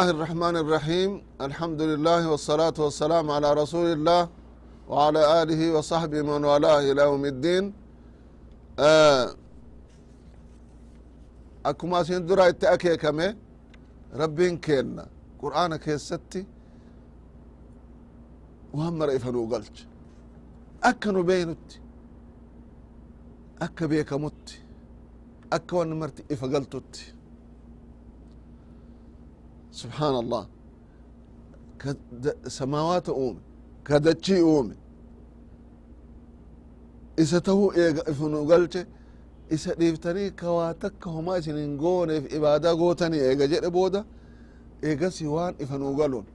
الله الرحمن الرحيم الحمد لله والصلاة والسلام على رسول الله وعلى آله وصحبه من والاه إلى يوم الدين أكما سندرا التأكي كمي ربين كينا قرآن كيستي وهم رأي فنو قلت أكنو بينتي أكا بيك مت أكا ونمرتي إفقلتتي allah ka samaawaata uume ka dachii uume isa tahuu eega ifa nu galche isa dhiiftanii ka waa takka homaa isin hin gooneef ibaadaa gootanii eega jedhe booda eegasi waan ifa nuu galuun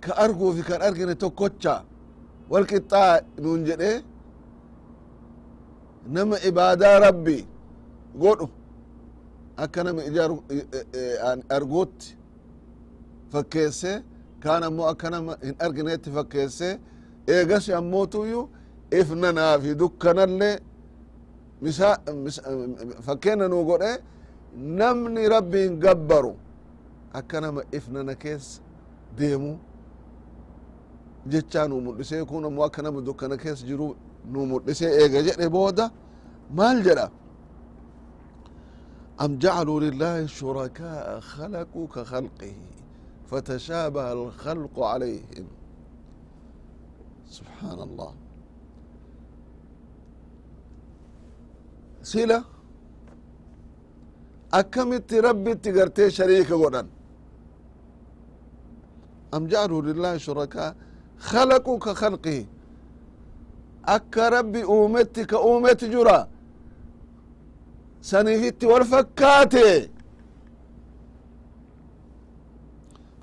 ka arguu fi kan argine tokkocha wal qixxaa nuun jedhe nama ibaadaa rabbi godhu akka nama ijaaru arguutti fakkeesse kaan ammoo akka nama hin argineetti fakkeesse eegasi ammootuyyuu ifnanaa fi dukkanallee misa fakkeena nuu godhe namni rabbiin gabbaru akka nama ifnana keessa deemu jechaa nuu mul'isee kun ammoo akka nama dukkana keessa jiru nuu mul'isee eega jedhe booda maal jedha أم جعلوا لله شركاء خلقوا كخلقه فتشابه الخلق عليهم سبحان الله sila akkamitti rabbitti gartee shariika godhan am jacaluu lillahi shurakaa khalaquu ka khalqihi akka rabbi uumetti ka uumetti jura saniifitti wal fakkaate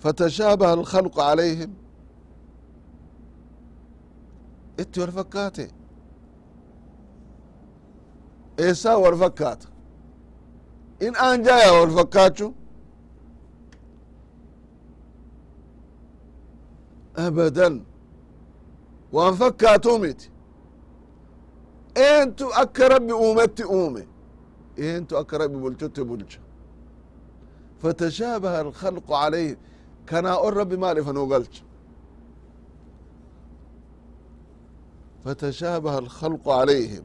fatashaabaha alkhalqu calayhim itti wal fakkaate eessaa wal fakkaata in aan jaya wal fakkaachu abadan waan fakkaatuu miti eentu akka rabbi uumetti uume أنتوا اقرب bulchutti bulcha فتشابه الخلق عليه. كان اقرب مال لي قلت. فتشابه الخلق عليهم.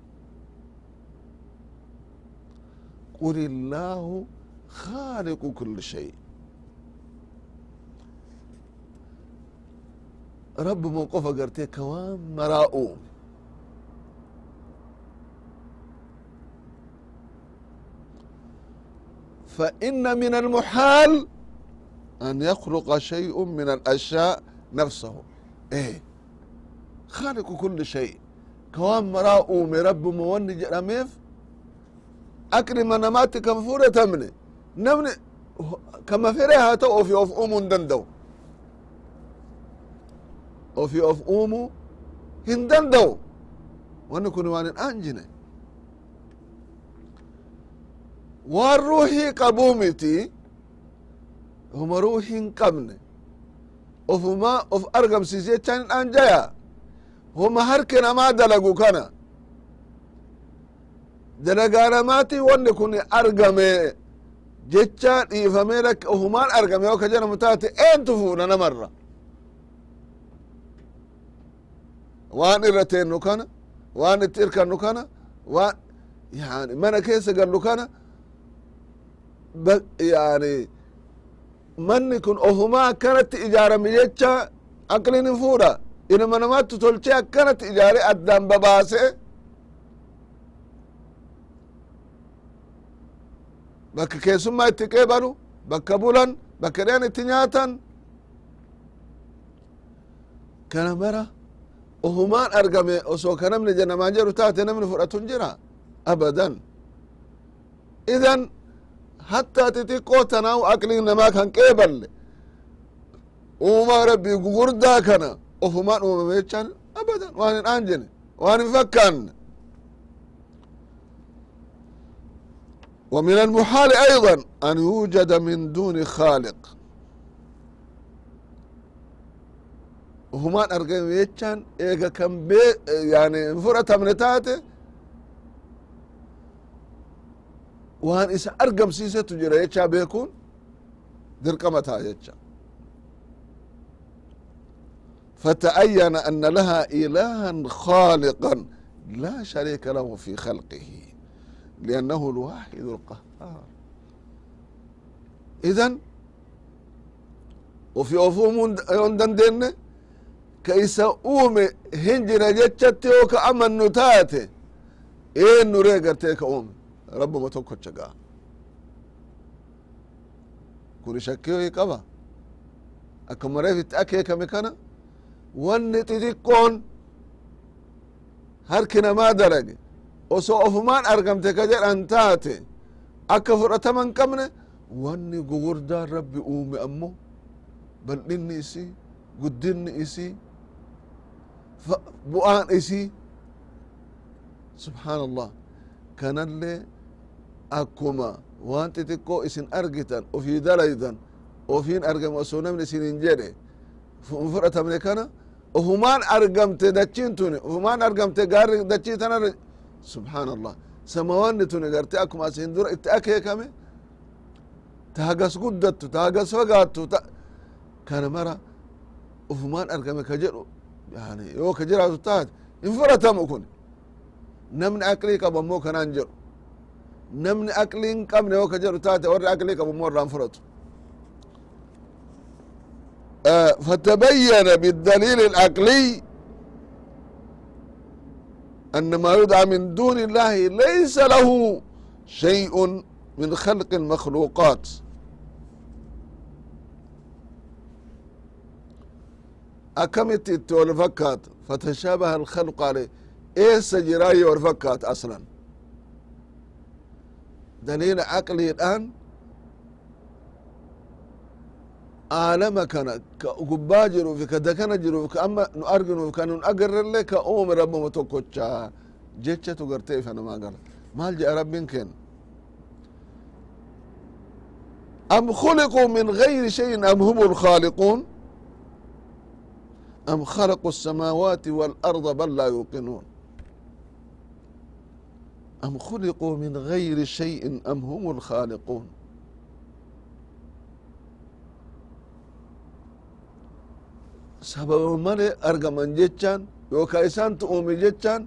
قل الله خالق كل شيء. رب موقف قرتي كوام مراؤوم فإن من المحال أن يخلق شيء من الأشياء نفسه إيه خالق كل شيء كوان مراؤوم رب موني جرميف akli manamaatti kan fudhatamne namni kama fere haa ta'u ofii of uumuu hin danda'u ofii of uumuu hin danda'u wanni kun waan hin aanjine waan ruuhii qabuu miti homa ruuhii hin qabne ofuma of argamsiis jechaan hin aanjaya homa harke namaa dalagu kana. Dalagaanamaati wanni kun argame jecha dhiifamee lak ofumaan argame yoo ka jedhamu taate eentu fuudha namarra waan irra teennu kana waan itti irkannu kana waan yani mana keessa gallu kana yani manni kun ofumaa akkanatti ijaarame jecha aqlin hin fuudha. Inama namatti tolchee akkanatti ijaare addaan babaase. Bakka keessummaa itti qeebalu bakka bulan bakka dhean itti nyaatan. Kana mara ofumaan argame osoo ka namni namaan jedhu taate namni fudhatun jira? Abadan. Idan hattaa xixiqqoo tanaahu aqliin namaa kan qeeballe uumaa rabbii gugurdaa kana ofumaan uumame jechaan abadan waan hin aanjine waan hin fakkaanne ومن المحال أيضا أن يوجد من دون خالق وهمان أرقم يتشان إيقا كان بي يعني فرة من waan isa argamsiisetu jira jecha beekuun dirqama taa jecha فتأين أن لها إلها خالقا لا شريك له في خلقه لأنه الواحد القهار إذن وفي أفهم يوندن دين كيسا أومي هنجنا جتشتي وكا أمن نتاتي إيه نوري قرتيك أومي rabbuma tokkocha ga'a kun shakkiyoyi qaba akkuma reef itti akeekame kana wanni xixiqqoon harki namaa dalage osoo ofumaan argamte ka jedhan taate akka fudhatama hin qabne wanni gugurdaan rabbi uume ammo bal'inni isi guddinni isi bu'aan isi subhaan allah kanallee akkuma waan xixiqqoo isin argitan ofii dalaydan ofiin argame osoo namni isin hin jedhe fudhatamne kana ofumaan argamte dachiin tuni ofumaan argamte gaarri dachii tanarra subxaan allah samawanni tuni garte akkuma asin dura itti akeekame ta hagas guddattu ta hagas fagaattu kana mara ofumaan argame ka jedhu yani yoo ka jiraatu taate hin fudhatamu kun namni aqlii qaba kanaan jedhu namni aqlii hin qabne yoo ka jedhu taate warri aqlii qabu ammoo irraan fudhatu فتبين بالدليل العقلي أن ما يدعى من دون الله ليس له شيء من خلق المخلوقات أكمت والفكات فتشابه الخلق عليه إيه سجراي والفكات أصلا دليل عقلي الآن aalama kana ka gubbaa jiru fi ka dakana jiru ka amma nu arginu ka nun agarrelle ka uume rabbuma tokkocha jechatu garte ifa namaa gala maal jedha rabbin kenna أم خلقوا من غير شيء أم هم الخالقون أم خلقوا السماوات والأرض بل لا يوقنون أم خلقوا من غير شيء أم هم الخالقون sababa male argaman jechaan yookaa isaantu uume jechaan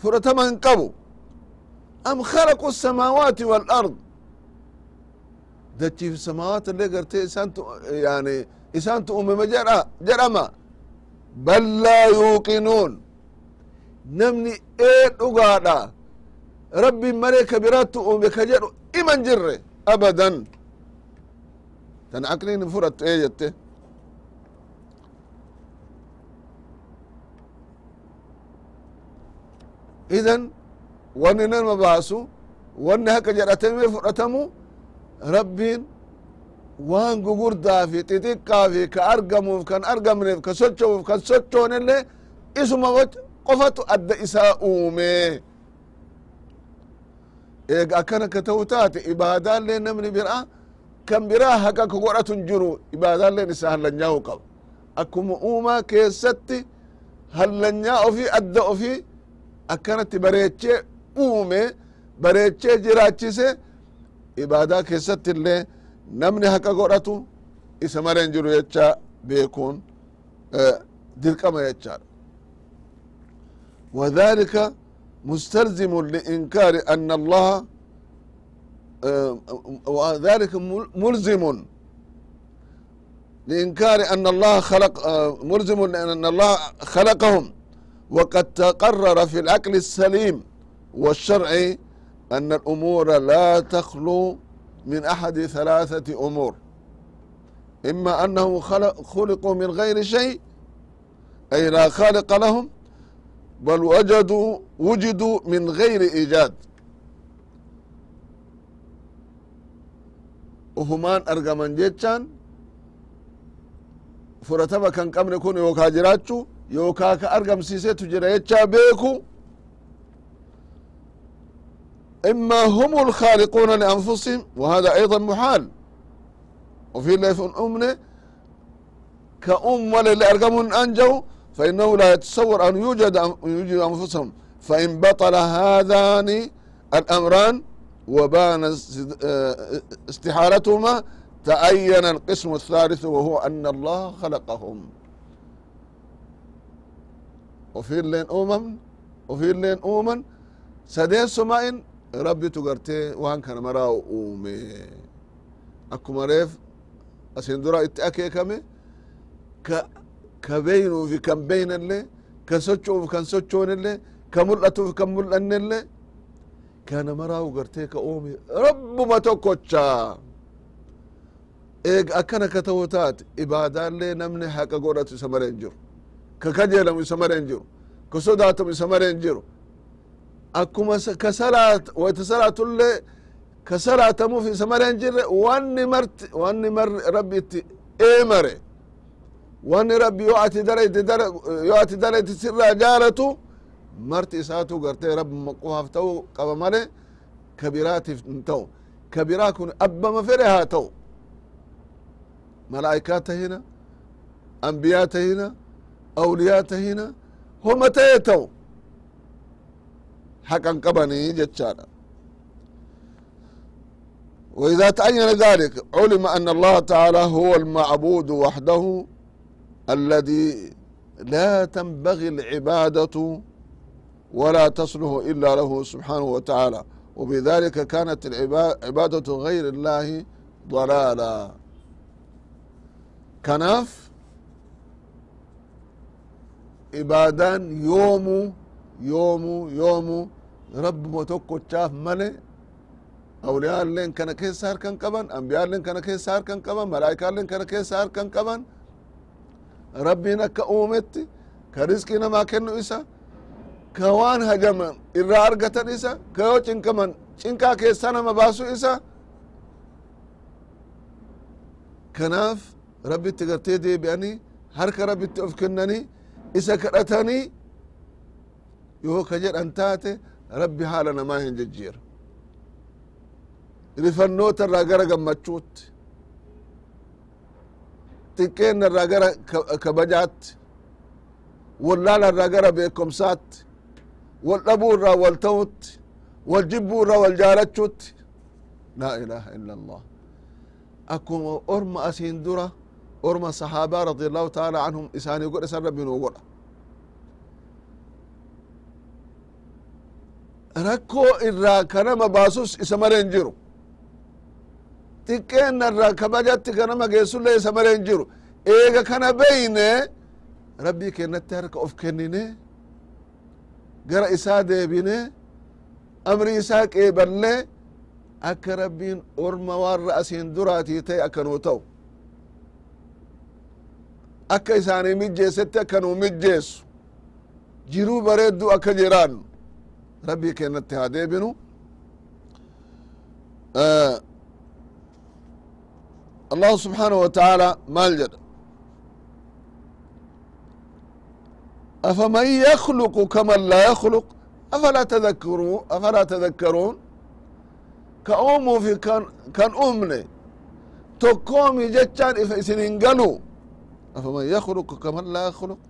fudhatama hin qabu am khalaqu الsamaawaati wاlard dachiif samaawaat illee gartee isaantu yani isaantu uumeme jedha jedhama bal laa yuuqinuun namni ee dhugaadha rabbi malee ka biraattu uume ka jedhu iman jirre abadan. Tan aqliin hin fudhattu ee jette idan wanni nama baasu wanni haka jedhatame fudhatamu rabbiin waan gugurdaa fi ka argamuuf kan argamneef ka socho'uuf kan sochoonellee isuma qofatu adda isaa uume eeg akkana ka ta'u taate ibaadaallee namni biraa kan biraa haqa ka godhatu hin jiru ibaadaalleen isa hallanyaa'u qaba akkuma uumaa keessatti hallanyaa ofii adda ofii akkanatti bareechee uume bareechee jiraachise ibaadaa keessatti illee namni haqa godhatu isa mara hin jiru jecha beekuun e, dirqama jechaadha wadhalika مستلزم لإنكار أن الله وذلك ملزم لإنكار أن الله خلق ملزم لأن الله خلقهم وقد تقرر في العقل السليم والشرعي أن الأمور لا تخلو من أحد ثلاثة أمور إما أنهم خلقوا من غير شيء أي لا خالق لهم بل وجدوا وجدوا من غير إيجاد. وهمان أرقمان جيتشان. فرتما كان قمن يكون يوكا جراتشو yookaa ka argamsiisetu jira jechaa beeku إما هم الخالقون لأنفسهم وهذا أيضا محال. وفي الله في أمنة كأم ولا أرقمهم أنجوا فإنه لا يتصور أن يوجد يوجد أنفسهم فإن بطل هذان الأمران وبان استحالتهما تأين القسم الثالث وهو أن الله خلقهم وفي اللين أمم وفي اللين أمم سدين سمائن ربي تقرتي وان كان مراو أومي أكو مريف أسندرا اتأكيكمي ك كبينو في ከበይኑufi kan beynelle kan sochouuf kan sochoonelle ka mul'atuuf kan mul'annelle ka namaraawu gartee ka oomi rabbuma tokkocha eeg akkana ka ta'u taate ibaadaallee namni haqa godhatu isa mare hin jiru ka kajeelamu isa mare hin jiru ka sodaatamu isa mare hin jiru akkuma ka salaat wayta salaatullee ka salaatamuuf isa jirre wanni marti mar rabbi itti wanni rabbi yoo ati dalayte yoo ati dalayte sirraa jaalatu marti isaatu gartee rabbuma qofaaf ta'u qaba male ka biraatiif hin ta'u ka biraa kun abbama fedhe haa ta'u ملائكات تهنا أنبياء تهنا أولياء تهنا هم تيتو حقا قبني جتشانا وإذا تعين ذلك علم أن الله تعالى هو المعبود وحده الذي لا تنبغي العبادة ولا تصلح إلا له سبحانه وتعالى وبذلك كانت العبادة غير الله ضلالا kanaaf ibaadaan yoomu yoomu yoomu rabbuma tokkochaaf male awliyaalleen kana keessa harkan qaban ambiyaalleen kana keessa harkan qaban malaayikaalleen kana keessa harkan qaban rabbiin akka uumetti ka rizqii namaa kennu isa ka waan hajaman irraa argatan isa ka yoo cinqaman cinqaa keessa nama baasu isa. Kanaaf rabbitti gartee deebi'anii harka rabbitti of kennanii isa kadhatanii yoo ka jedhan taate rabbi haala namaa hin jejjiira rifannoota irraa gara gammachuutti xiqqeenna irraa gara kabajaatti wallaala irraa gara beekomsaatti wal dhabuu irraa wal ta'utti wal jibbuu irraa wal jaalachuutti laa ilaaha illa allah akkuma orma asiin dura orma sahaabaa radi allahu taala anhum isaanii godhe san rabbi nuu godha rakkoo irraa kanama baasus isa mare hin jiru xiqqeenna kabajatti kanama geessullee isa mare hin jiru. Eega kana beyne rabbii kennatti harka of kennine gara isaa deebine amri isaa qeeballe akka rabbiin orma warra asiin duraatii ta'e akka nuu ta'u. Akka isaanii mijjeessetti akka nuu mijjeessu. Jiruu bareedduu akka jiraannu. Rabbii kennatti haa deebinu allahu subحaanaه wataعaalى maal jedha afaman yakluqu kaman laa yakluq afalaa tadakkaruu afalaa tadakkaruun ka uumuu fi kan uumne tokkoomi jechaan ifa isin hin galu afaman yakluqu kaman laa yakluq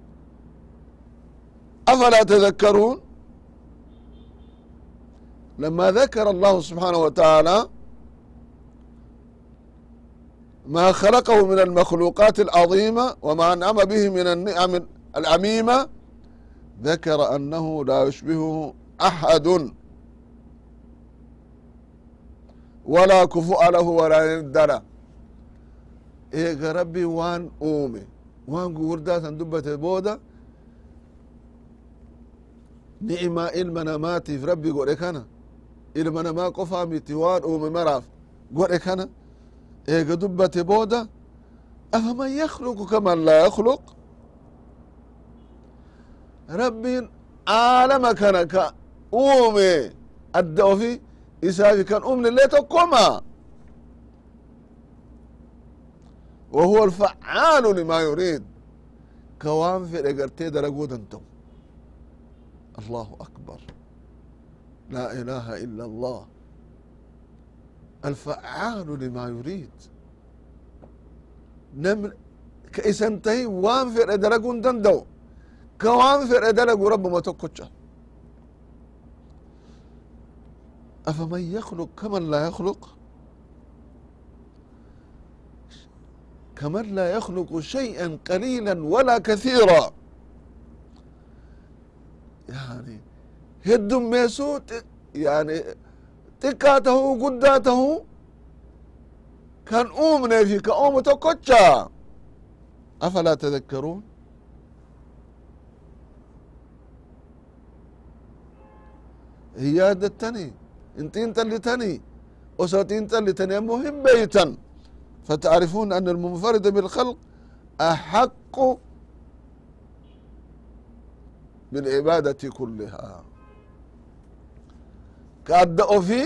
afalaa tadakkaruun لما ذكر الله سبحانه وتعالى ما خلقه من المخلوقات العظيمة وما أنعم به من النعم العميمة ذكر أنه لا يشبهه أحد ولا كفؤ له ولا ند له إيه ربي وان أومي وان قوردات دبة بودا نعمة إلما نماتي في ربي قول كان ilma namaa qofaa miti waan uume maraaf godhe kana eega dubbate booda afaman yahluqu kaman laa yahluq rabbiin aalama kana ka uume adda ofi isaafi kan umne illee tokkoma wa huwa alfacaalu limaa yuriid ka waan fedhe gartee daraguu danda'u allahu akbar laa ilaaha illa allah الفعال لما يريد. نمر كإسنتهي وان في درقون دندو كوان في درق رب ما تكتش أفمن يخلق كمن لا يخلق؟ كمن لا يخلق شيئا قليلا ولا كثيرا. يعني هدم ميسوت يعني xiqqaa tahuu guddaa tahuu kan uumnee fi ka uumu tokkocha afalaa tadakkaruun hin yaaddattani hin xiinxallitani osoo xiinxallitani ammoo hin beeytan فتعرفون أن المنفرد بالخلق أحق بالعبادة كلها كأدأ في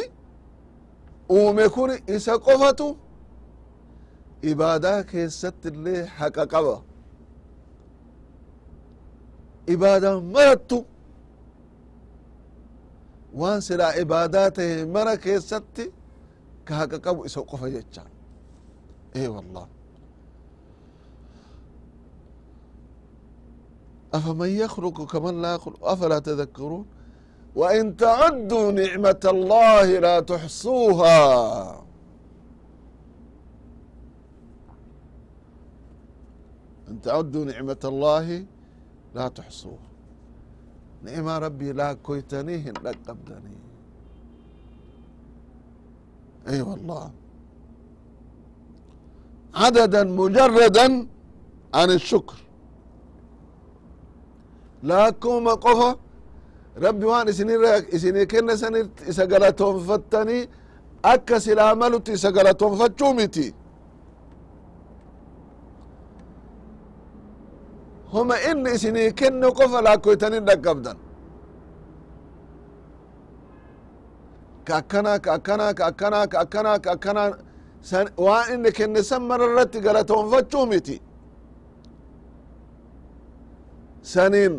وميكون إسا قفتو إبادة كيست اللي حق قبا إبادة مرتو waan silaa ibaadaa tahe mara keessatti ka haqa qabu isa qofa jecha. Ee wallah أفمن يخلق كمن لا يخلق أفلا تذكرون وإن تعدوا نعمة الله لا تحصوها إن تعدوا نعمة الله لا تحصوها نعمة ربي لا كويتنيه لا قبدني اي أيوة والله rabbi waan isinii kennesan isa galatoonfattanii akka silaa malutti isa galatoonfachuu miti. Homa inni isini kenne qofa laakkoytanin dhaqqabdan. Ka akkana ka akkana ka akkana ka akkana ka akkana waan inni kenne san mara irratti galatoonfachuu miti. Saniin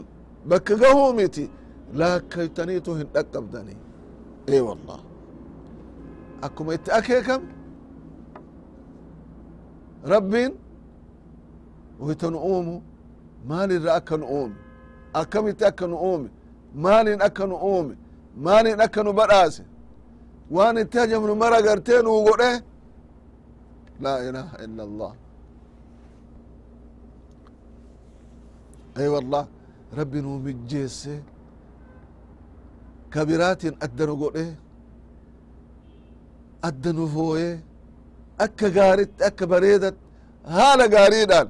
bakka gahuu miti laakkaytaniitu hin dhaqqabdani e wallah akkuma itti akeekam rabbiin wayta nu uumu maalirra akka nu uume akkamitti akka nu uume maalin akka nu uume maalin akka nu badhaase waan itti hajamnu mara gartee nuu godhe laa ilaaha illa allah ey wallah rabbi nuu mijjeesse كبيراتين أدنو قوله؟ أدنو فوه؟ أكا غاريت أكا بريدت هالا غاريدان.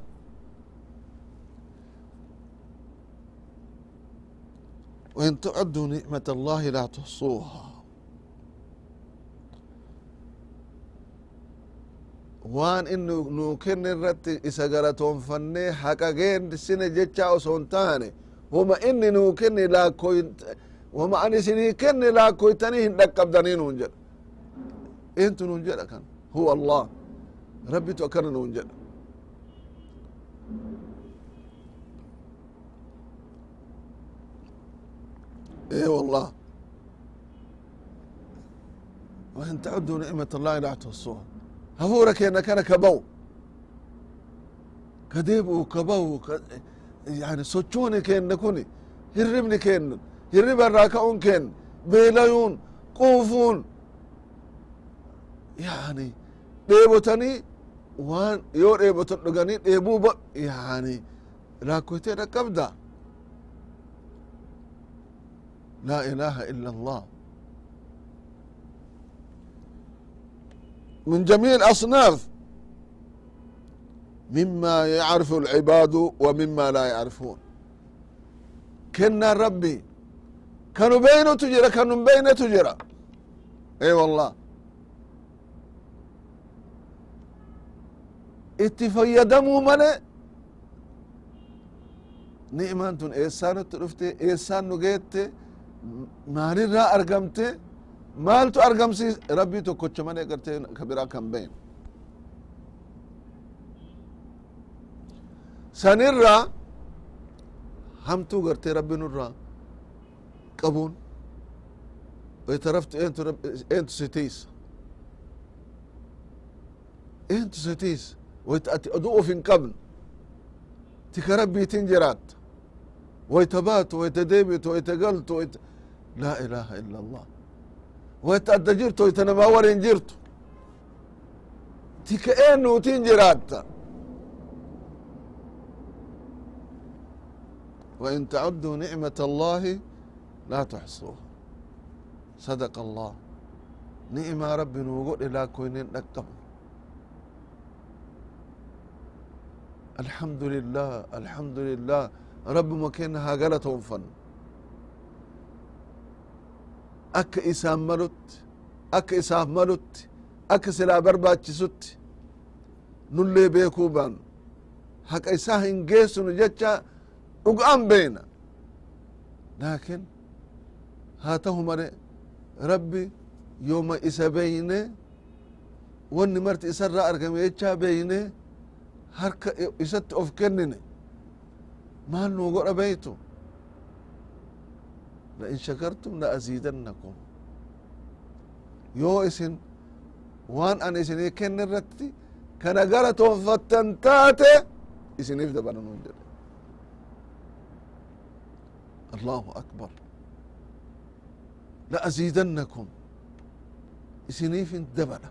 وإن تعدوا نعمة الله لا تحصوها. وان انو نوكن الرت اسغرا تون فني حقا جين سنة جچا وسونتاني هما إن نوكن لا كوين wama ani isinii kenne laakkoytanii hin dhaqqabdanii nuun jedha eentu nuun jedha kan huwa allah rabbitu akkana nuun jedha ايه والله وإن تعدوا نعمة الله لا تحصوها هفورك انك انا كبو كديبو كبو ك... يعني سوتشوني كين نكوني هربني كين هرب الراكعون كين بيليون قوفون يعني ديبوتني وان يو ديبوتن دغني ديبو ب... يعني راكوتي ركبدا لا إله إلا الله من جميع الأصناف مما يعرف العباد ومما لا يعرفون كنا ربي kanubeynotu jira kanubeynetu jira e wallah itti fayyadamuu male ni'maan tun eessaanutti dhufte eessaan nu geette maalirraa argamte maaltu argamsiis rabbii tokkocha male garte kabiraa kan beyn. Sanirraa hamtuu garte rabbi nurraa qabuun ويترفت eentu si tiisa eentu si tiisa ati aduu uf hin qabne تنجرات. ويتبات ويتدابت ويتقلت ويت... لا إله إلا الله. ويتأدجرت ويتنماور انجرت تكأن تنجرات. وإن تعدوا نعمة الله لا تحصوه. صدق الله. نعم ربي نوغو لا كوينين نكم الحمد لله الحمد لله. رب ما كان هاجلة فن أك إسام ملوت أك إسام ملوت أك سلا برباتشسوت نولي بيكوبان هك إساه إنجيس جتشا أقام بينا. لكن haa tahu male rabbi yooma isa beyne wanni marti isarraa argame jechaa beyne harka isatti of kennine maal nuu godha beytu lain shakartum la aziidannakum yoo isin waan an isinii kenne irratti kana gara toonfattan taate isiniif dabala nuun jedhe الله أكبر لأزيدنكم إسنيف دبلة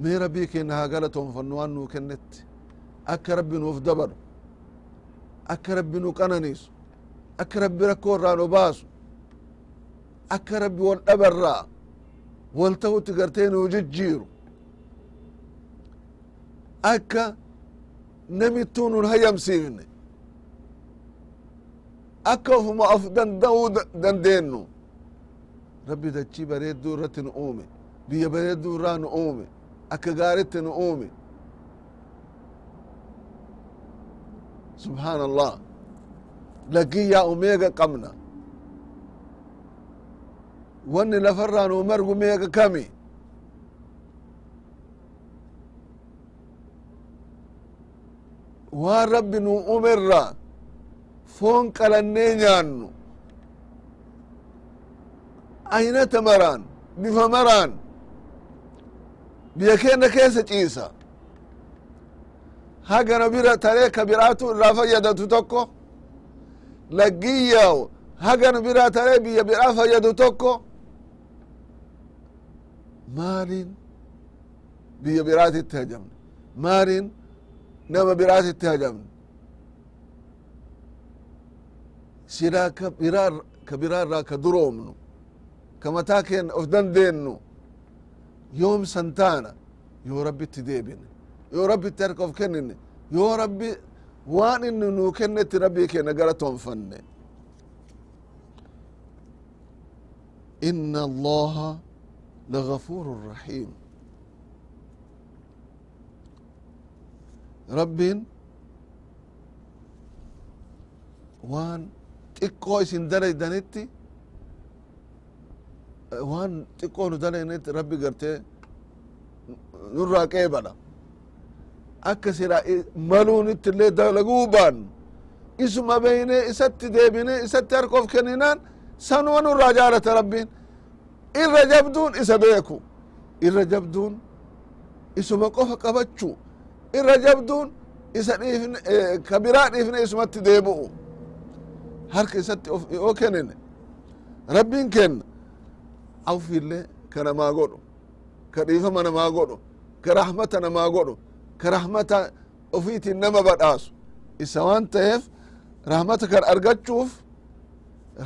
مي ربي كينها قالتهم فنوان نو كنت أك ربي نوف دبلو أك ربي نو قنانيس أك ربي ركور رانو باسو أك ربي والأبر را والتو تقرتين وججيرو أكا نمتون الهيم سيفني akka ufuma of danda'uu dandeennu rabbi dachii bareedduu irratti nu uume biyya bareedduu irraa nu uume akka gaaritti nu uume subhaan allah lagiyyaa umeega qabna wanni lafarraa nu margu meega kami waan rabbi nu uumerraa foon qalannee nyaannu. Aynata maraan bifa maraan? Biyya keenya keessa ciisa. Hagana bira taree ka biraatu irraa fayyadatu tokko? Laggiyyaw hagana biraa taree biyya biraa fayyadu tokko? Maaliin biyya biraatitti hajamne. Maaliin nama biraatitti hajamne شرا كبرار كبرار را كدرومنو كما تاكن اوف دندينو يوم سنتانا. يو ربي تديبن يو ربي تركوف كنن يو ربي وان انه نو كنت ربي كنا قرتهم فن إن الله لغفور رحيم. رب وان xiqqoo isin dalaydanitti waan xiqqoo nu dalaydanitti rabbi gartee nurraa qeebala akka sila maluunitti illee dalaguu baannu. Isuma beyne isatti deebine isatti harka of kenninaan sanuma nurraa jaalata rabbiin. Irra jabduun isa beeku. Irra jabduun isuma qofa qabachuu. Irra jabduun isa dhiifne ka biraa dhiifne isumatti harka isatti yoo kennine rabbiin kenna awfiillee ka namaa godhu ka dhiifama namaa godhu ka rahmata namaa godhu ka rahmata ofiitiin nama badhaasu isa waan ta'eef rahmata kan argachuuf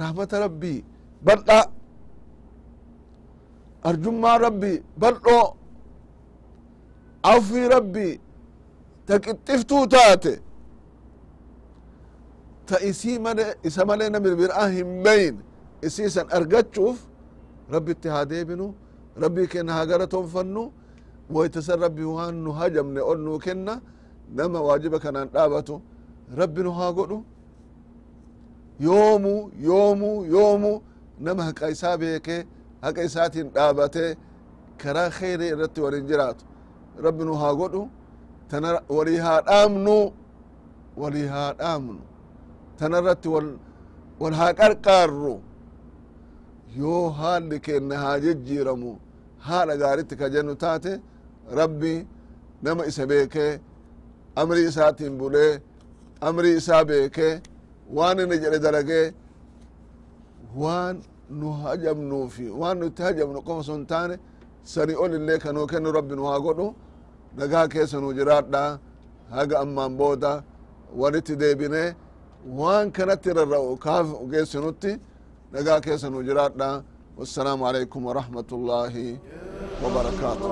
rahmata rabbii bal'aa arjummaa rabbii bal'oo awfii rabbii ta qixxiftuu taate ta isii male isa malee namni biraa hin beyn isiisan argachuuf rabbitti haa deebinu rabbii kenna haa galatoonfannu woytasan rabbi waan nu hajamne ol nuu kenna nama waajiba kanaan dhaabatu rabbi nu haa godhu. Yoomu yoomu yoomu nama haqa isaa beekee haqa isaatiin dhaabate karaa kheyrii irratti walin jiraatu. Rabbi nu haa godhu tana walii haa dhaamnu walii haa dhaamnu tana irratti wal haa qarqaarru. Yoo haalli kenna haa jejjiiramu haala gaaritti ka jennu taate rabbi nama isa beekee amrii isaatiin bulee amrii isaa beekee waan inni jedhe dalagee waan nu hajamnuufi waan nu itti hajamnu qofa son taane sani ol illee kanuu kennu rabbi nu haa godhu nagaa keessa nu jiraadha haga ammaan booda walitti deebine waan kanatti rarra'u kaaf geessinutti nagaa keessa nu jiraadha wassalaamu alaikum warahmatu llaahi wabarakaatu